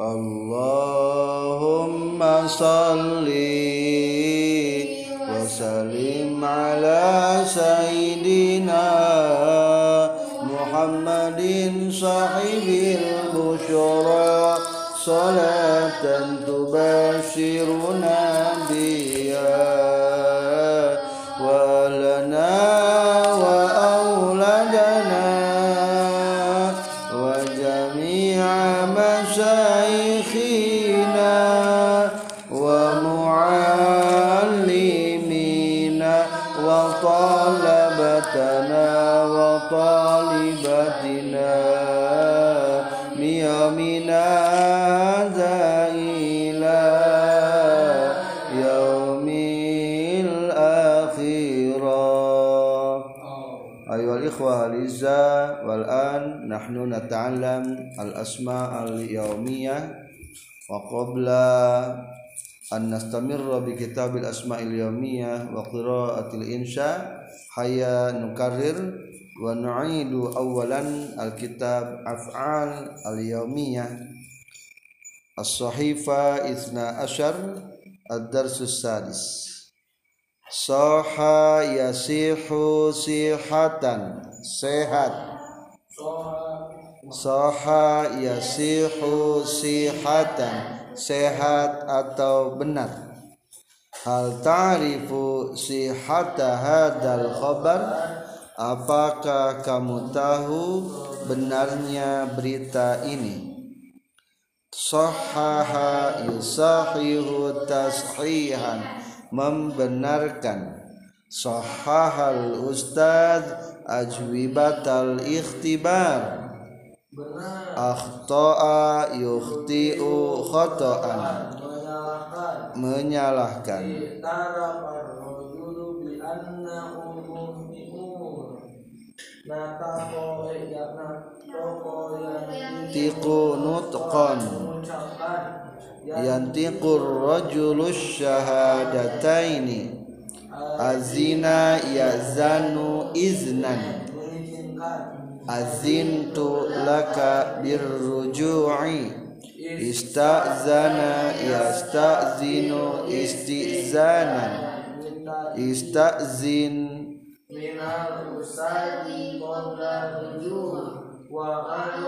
اللهم صل وسلم على سيدنا محمد صاحب البشرى صلاة تبشرنا أيها الإخوة الأعزاء والآن نحن نتعلم الأسماء اليومية وقبل أن نستمر بكتاب الأسماء اليومية وقراءة الإنشاء هيا نكرر ونعيد أولا الكتاب أفعال اليومية. الصحيفة إثنى عشر الدرس السادس. Soha yasihu sihatan sehat. Soha yasihu sihatan sehat atau benar. Hal ta'rifu sihata hadal khabar? Apakah kamu tahu benarnya berita ini? Sohaha yusahihu tashihan membenarkan. Sahahal ustad ajwibatal ikhtibar. Akhta'a yukhti'u khata'an menyalahkan. Tiku nutqan yantiqur rajulus syahadataini azina yazanu iznan. Azintu laka birruju'i. Istazana yastazinu istizanan istazin. Minal usadi qabla rujuu wa qadu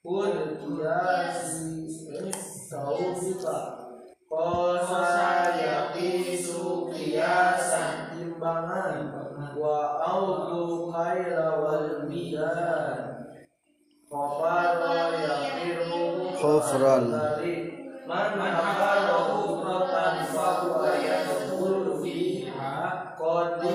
pun kiasi sausika kosa yakisu kiasan timbangan. Wa autu kaila wal midan Qafara yakiru Khufran. Man hakala hufratan fahuwa yadkhulu fiha. Qadima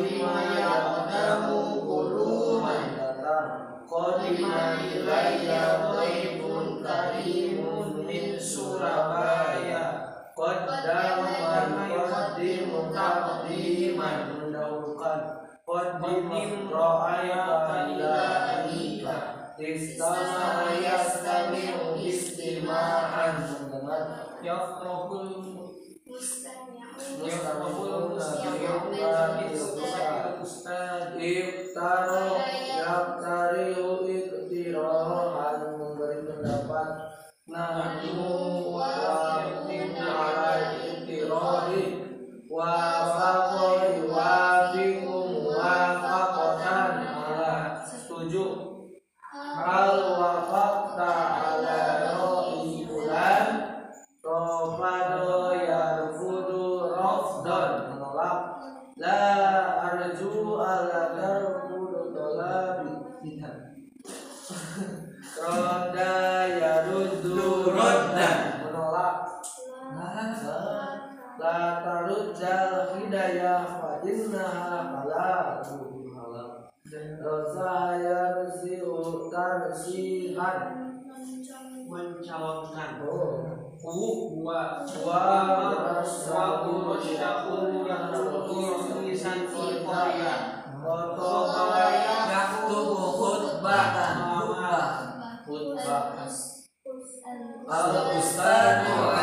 al-ustadu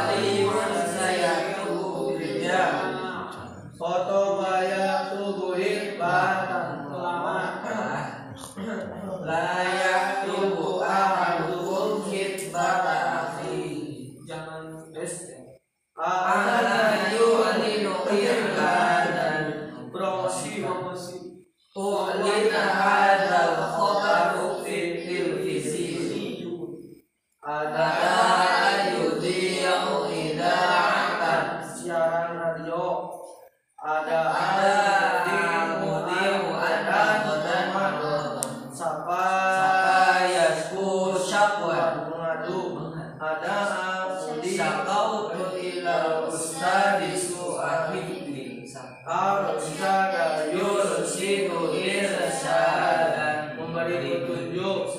Yursidu irsyadan memberi petunjuk.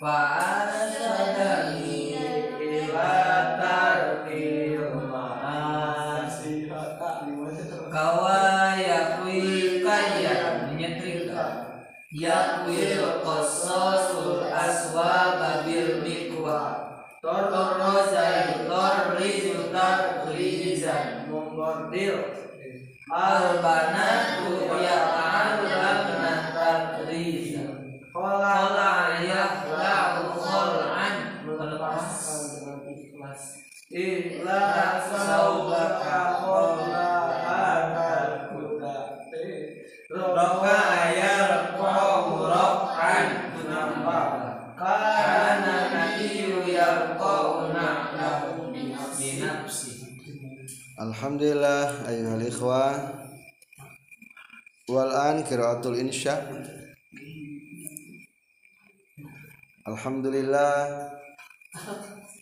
Fa'arsadani Alhamdulillah ayuhal ikhwah. Wal an qiraatul insya. Alhamdulillah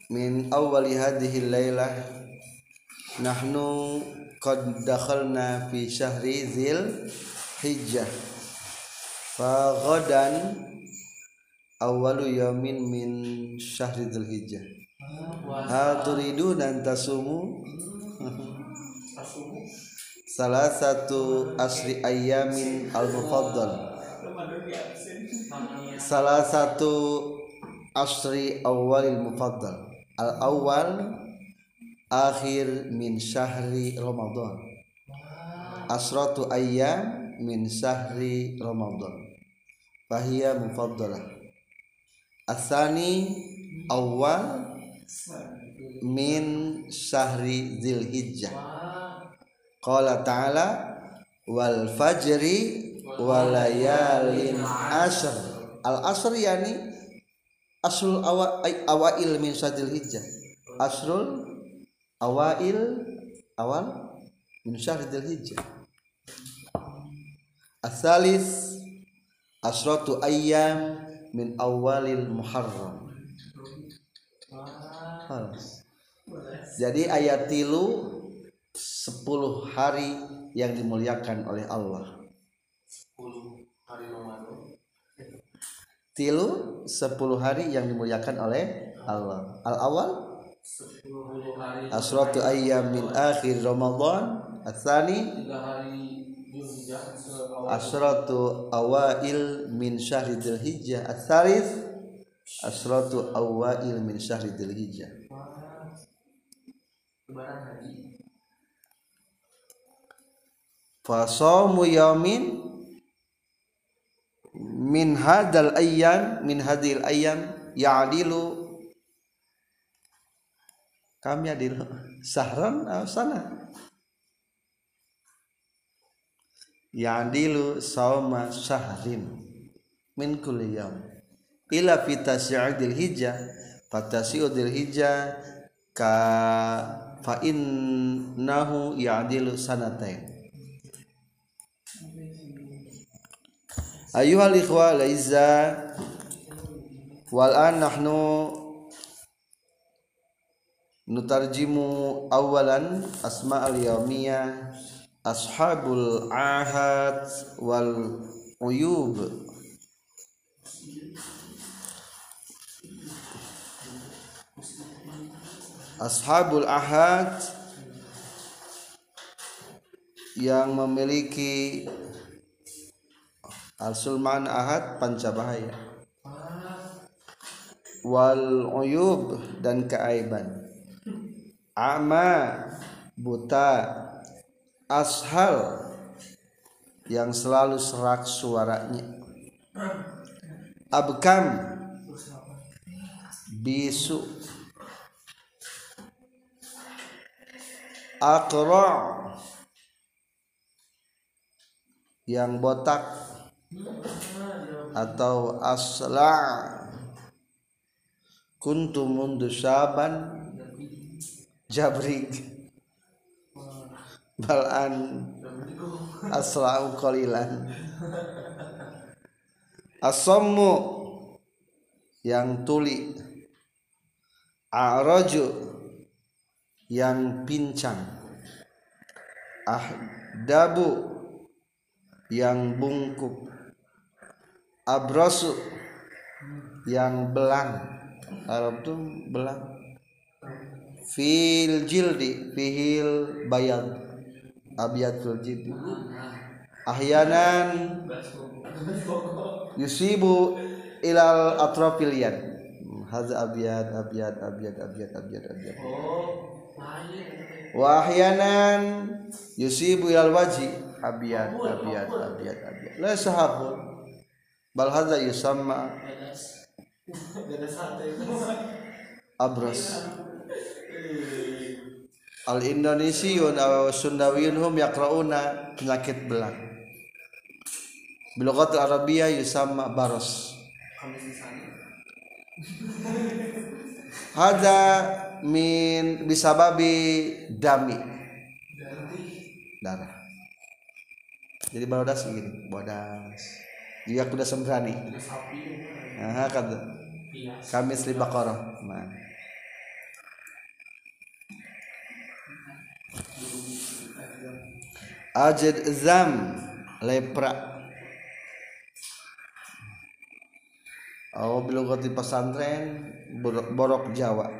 min awwali hadhihi lailah nahnu qad dakhalna fi syahri dzil hijjah. Fa ghadan awwalu yaumin min syahri dzil hijjah hal turiduna an tasumu. Salah satu asri ayamin al mufaddal salah satu asri awalil mufaddal. Al awal akhir min syahri ramadan. Asratu ayyam min syahri ramadan. Fahiya mufaddalah. Asani awal min syahri dzilhijjah qala ta'ala wal fajri walayalin ashr. Al asr yani asrul awa, awail min syadil hijjah asrul awail awal min syahril hijjah asalis asratu ayyam min awalil muharram Halas. jadi ayat tilu 10 hari yang dimuliakan oleh Allah. Tilu 10 hari yang dimuliakan oleh Allah. Al awal? Asratu ayyam min akhir ramadan. Hari seawal asratu awail min syahri dzulhijjah. Asalis asratu awail min syahri dzulhijjah haji. Fasomu yaumin min hadal ayyam min hadil ayyam ya'dilu. Kami adilu sahran atau sana? Ya'dilu sauma syahrin min kulli yaum. Ila fi tasyi'il hijjah fatasi'udil hijjah ka fa innahu ya'dilu sanatain Ayuhal ikhwa laiza wal an nahnu nutarjimu awalan asma al yaumiyah ashabul ahad wal uyub ashabul ahad yang memiliki al-sulman ahad pancabahaya. Wal uyub dan keaiban. Ama buta ashal yang selalu serak suaranya. Abkam bisu akra yang botak atau asla. Kuntu mundu saban jabrik. Balan aslau qalilan. Asammu yang tuli. A'raju yang pincang. Ahdabu yang bungkuk. Abrasu yang belang. Arab tuh belang. Fil jildi fihil bayad. Abiyatul jildi. Ahyanan yusibu ilal hadza abiyad abiyad abiyad abiyad abiyad abiyad wa ahyanan yusibu ilal waji abiyad abiyad abiyad abiyad la sahabu bal hadza yusamma. Abras. Al indonesiun aw sundawiyun hum yaqrauna penyakit belang. Bilughat arabiyah yusamma baros. Hada min bisababi dami. Darah. Jadi bodas gini bodas dia kuda sembrani. Nah kata kami sli baqarah nah. ajid zam lepra Oh, bilugati pesantren borok, borok Jawa.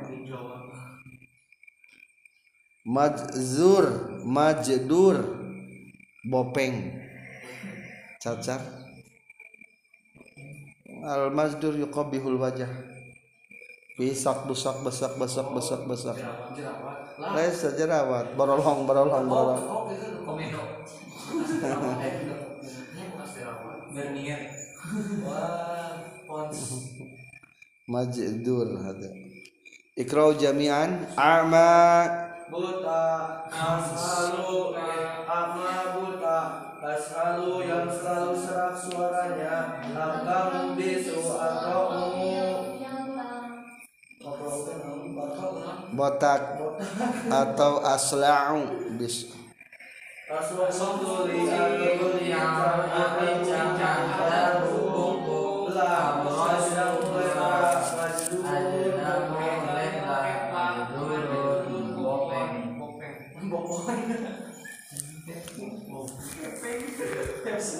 Majzur, majdur, bopeng, cacar. Al majdur yuqabihul wajah. Bisak, busak, besak, besak, besak, besak. Laisa jerawat, borolong, borolong, borolong. Majdur hada. Ikrau jami'an a'ma buta ashalu ama buta ashalu yang selalu serak suaranya akan bisu atau botak atau asla'u bis Rasulullah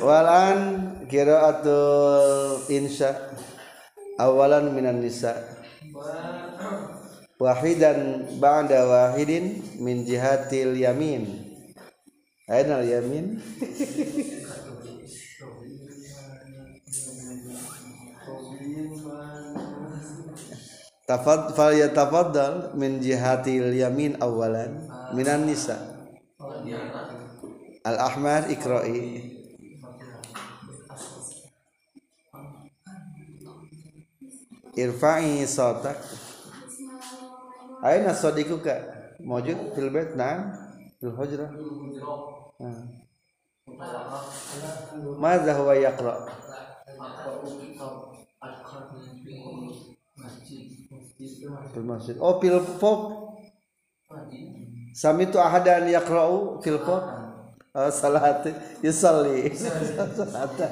walan qiraatul insya. Awalan minan nisa. Wahidan ba'da wahidin min jihatil yamin. Aina yamin? Tafad fal yatafaddal min jihatil yamin awalan minan nisa. Al ahmar ikra'i irfa'i sautak aina sadiquka mawjud fil bait na'am. Fil hujrah. Ah. Madza huwa yaqra? Fil masjid. Oh fil fok sami tu ahadan yaqra'u fil fok oh, salat yusalli. Salatan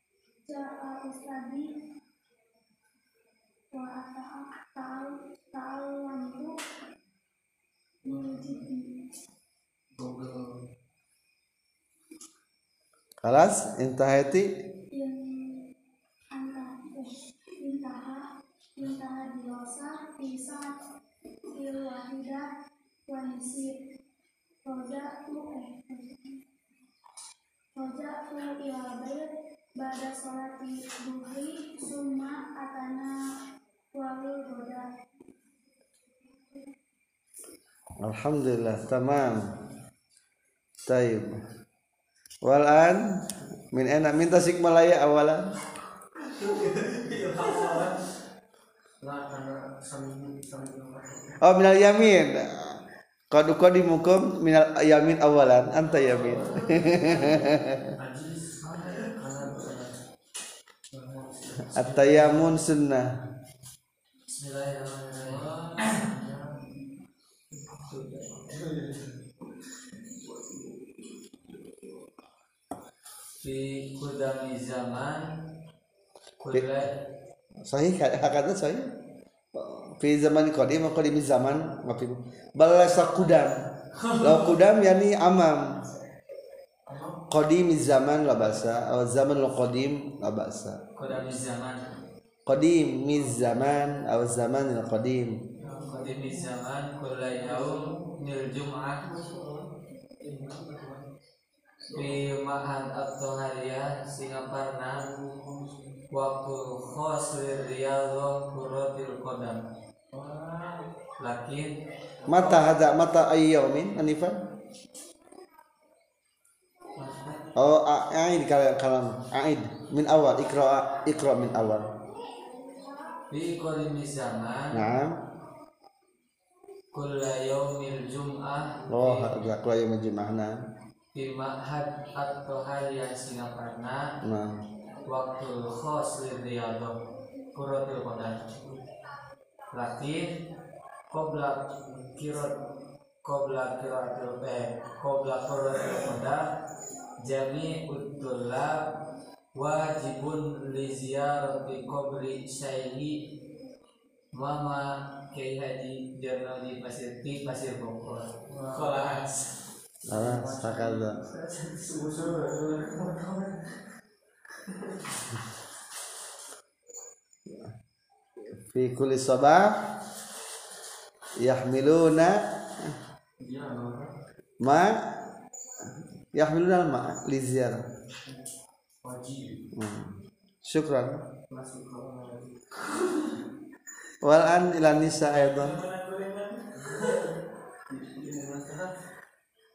Kalas intahati Roja'tu Alhamdulillah tamam. Taib. Walan min enak min tasik malaya awalan. Oh minal yamin. Qad qadimukum minal yamin awalan. Anta yamin. Najis karena At-tayamun fi kudami zaman kulai Sahih hakata sahih. Fi zaman qadim wa qadim zaman balasa qudam. Law qudam yani amam. Qadim zaman la basa aw zaman lo qadim la basa. Kudami zaman. Qadim miz zaman aw zaman al qadim. Kudami zaman kulai yaum nil jum'ah fi ma'had at-tahariyah Singaparna waktu khos lirriyadhah kuratil qadam. Lakin mata hada mata ayyaumin anifan oh aid kalam kalam. Aid min awal. Ikra ikra min awal. Fi qadimi zaman na'am. Kulla yaumil jum'ah. Oh hada kula yaum jum'ahna fi ma'had at-tahariyah Singaparna nah waktu khos lirriyadhah kuratil qadam lakin qabla kirat qabla kiratil eh qabla kiratil qadam jami utullab wajibun li ziyarati qabri syaihi mama Kiai Haji Jarnadi Pasir di Pasir Bogor. Kelas. Alah, sakada. Fi kulli sabah yahmiluna ma yahmiluna ma li ziyarah. Hmm. Syukran. Wal an ila nisa aidan.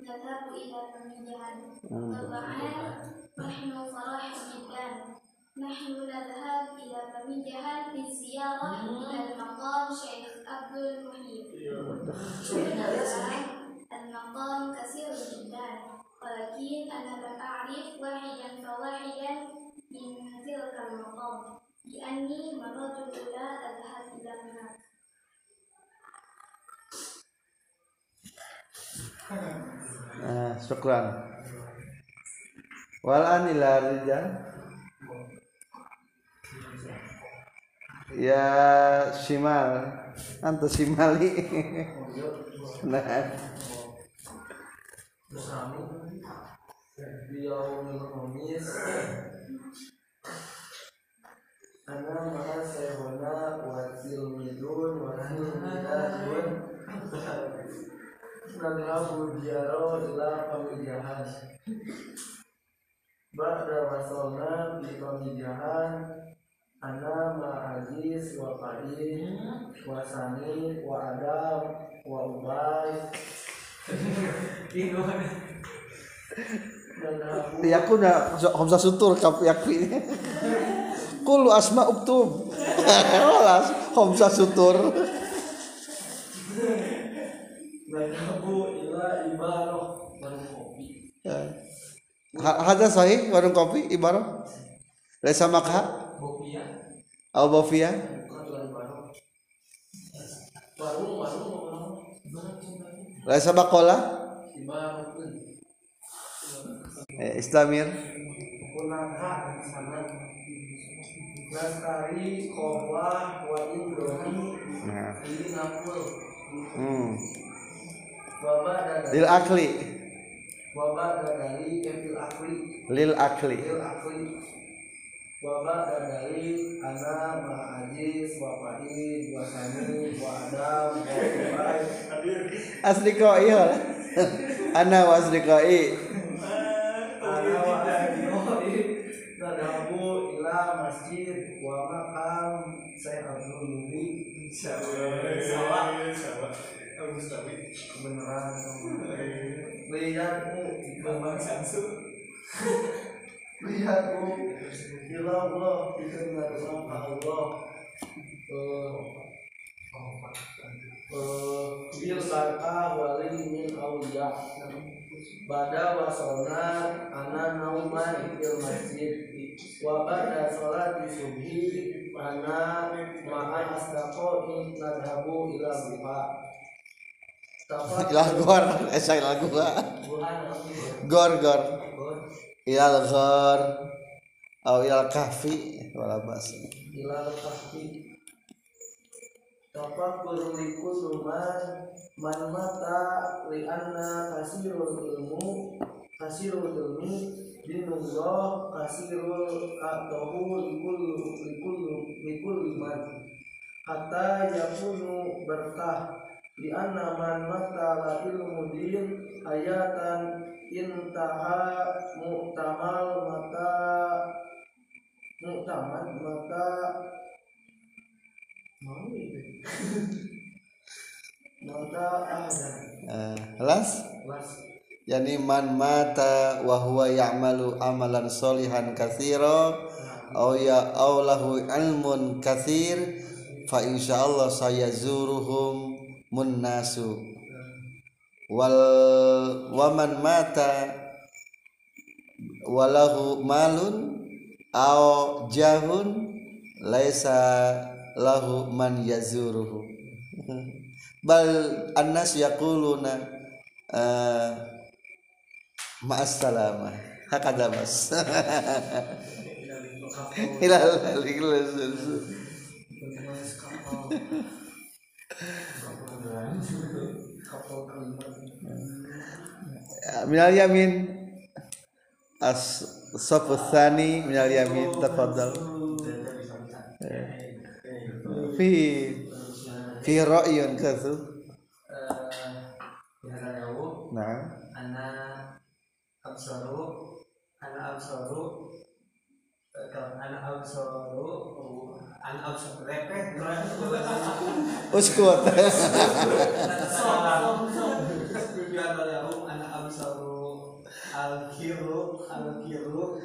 نذهب إلى الميدان طبعا نحن فرح جدا نحن نذهب إلى فميدان للزيارة إلى المقام شيخ عبد المحيط المقام كثير جدا ولكن أنا لم أعرف واحدا فواحدا من تلك المقام لأني مرة الأولى أذهب إلى هناك Ah, syukran. Wal an ila rijal. ya shimal. Antu shimali. Nah. Ana maha midun Nadhabu diaro ila pamijahan Ba'da wasolna di pamijahan Ana ma'aziz wa qadim wa sani wa adam wa ubay. Nadhabu yakuna hamzah sutur kap yakfi kullu asma uktub Alas, hamzah sutur Nadhabu ila ibaroh Warung kopi. Ha- Hada sahih warung kopi ibarat Laisa makha? Bofia ila ibaroh Warung, warung, Laisa bakola? Ibaroh. Eh, Islamir. Kunangka di sana. Lestari, Koblah, wa Indrohi nah. Ini Napul hmm. Lil akli. Kefil Akli. Lil akli. Dadari Ana Ma'ajiz asli koi hal ana wa asli koi. Ana wa Nadabu ila masjid Wa makam Saya Abdul Nubi Sawa Kebenaran Lihatmu Kembang Sansu Lihatmu Ila Allah Dikenal sama Allah. Eh, eh, Bil baka wali min awliya. Bada wasona Ana nauman fil masjid. Wa bada sholat di subhi. Ana ma'an astaqo'i Nadhabu ila buha ilah gor esa ilah gua. Buhan gor gor. Ilal gor au ilal kahfi wala bas. Ilal kahfi. Tafakkur likul man man mata li anna kasirul ilmu kasirul ilmi dinullah kasirul atahu likul likul likul man hatta yakunu berkah li anna man ilmu din ayatan intaha mu'tamal mata. Mu'tamal mata. Mau mata ada. Eh, Alas las yani man mata wa huwa ya'malu amalan solihan katsira aw ya aw lahu ilmun katsir fa insyaallah sayazuruhum munnasu wal wa man mata walahu malun aw jahun laisa lahu man yazuruhu bal annas yaquluna uh, ma'as salamah hakada mas ilal kalimat minal yamin. As safu tsani minal yamin tafadhal. Fi fi ra'yun kasu nah. Ana Absaru Ana Absaru Ana Absaru Absaru Al-Kiru Al-Kiru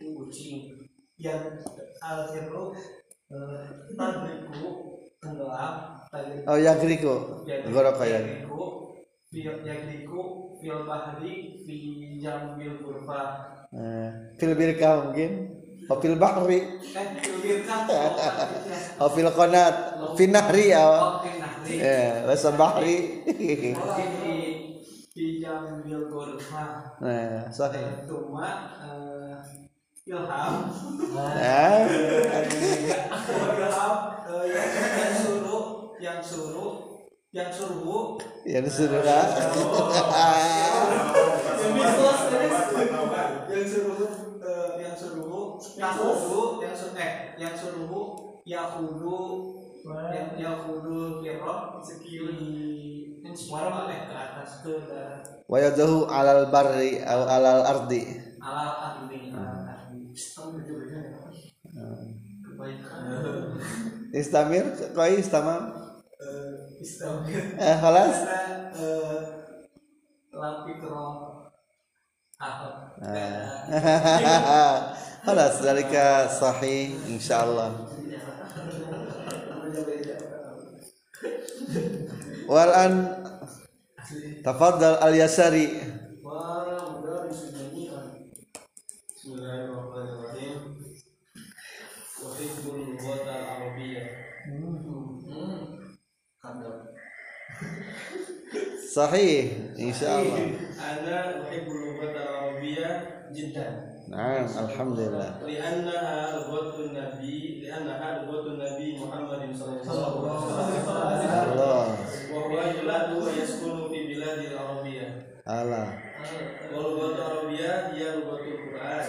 Kucing Yang Al-Kiru eh, Tenggelam oh yagriku gorok ya Yagriku Fil Yagriku Fil Bahri Fi Jambil Kurfa Eh, fil birkah mungkin oh fil bahri Eh, fil Birkah oh fil qanat fil nahri ya nah eh lasa bahri Jambil Kurfa nah sahih eh, ilham ah ilham eh, yang, yang suruh yang suruh yang suruh ya disuruh ah. yang suruh eh, yang suruh yahudu yang suruh eh yang suruh yahudu yang yahudu kiro skill di suara eh ke atas. Ke wa yadahu alal barri au alal ardi. Ala ahli ala ahli kamu itu benar kebaikan istamir koi istamam. Eh istamir. Eh karena eh lapi kero ahok khalas dalika sahih insyaallah. Wal an tafaddal al yasari. Sahih insyaallah. Ana uhibbul lughata al-arabiyyah jiddan. Naam, alhamdulillah. لأنها لغة النبي لأنها لغة النبي محمد صلى الله عليه وسلم Allah, وهو يولد ويسكن في بلاد العربية Allah. واللغة العربية هي لغة القرآن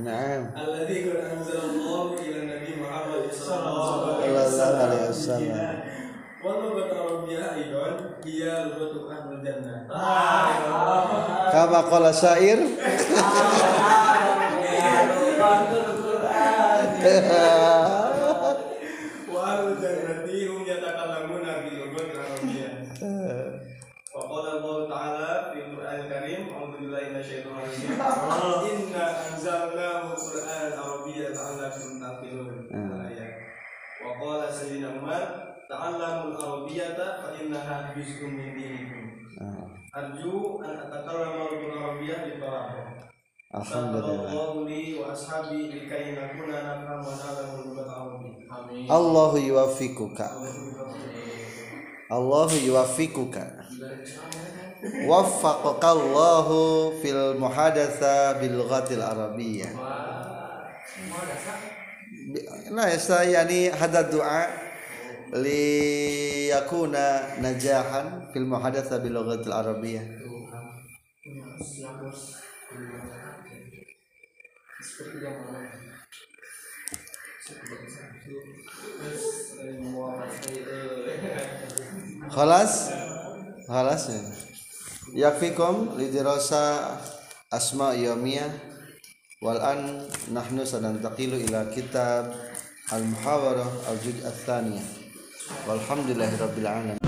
Naam. الذي قد أنزل الله إلى النبي محمد صلى الله Sallallahu alaihi wasallam. واللغة العربية أيضا هي لغة أهل الجنة Kama Al-Quran, Allahu yuwaffiquka. Allahu yuwaffiquka. Waffaqaka Allahu fil muhadatsa bil lughatil arabiyyah. Nah, yani hada doa li yakuna najahan fil muhadatsa bil lughatil arabiyyah. Khalas? Khalas ya. Yakfikum lidirasa asma yawmiyah wal an nahnu sanantaqilu ila kitab al muhawarah al juz' ats-tsaniyah walhamdulillahirabbil alamin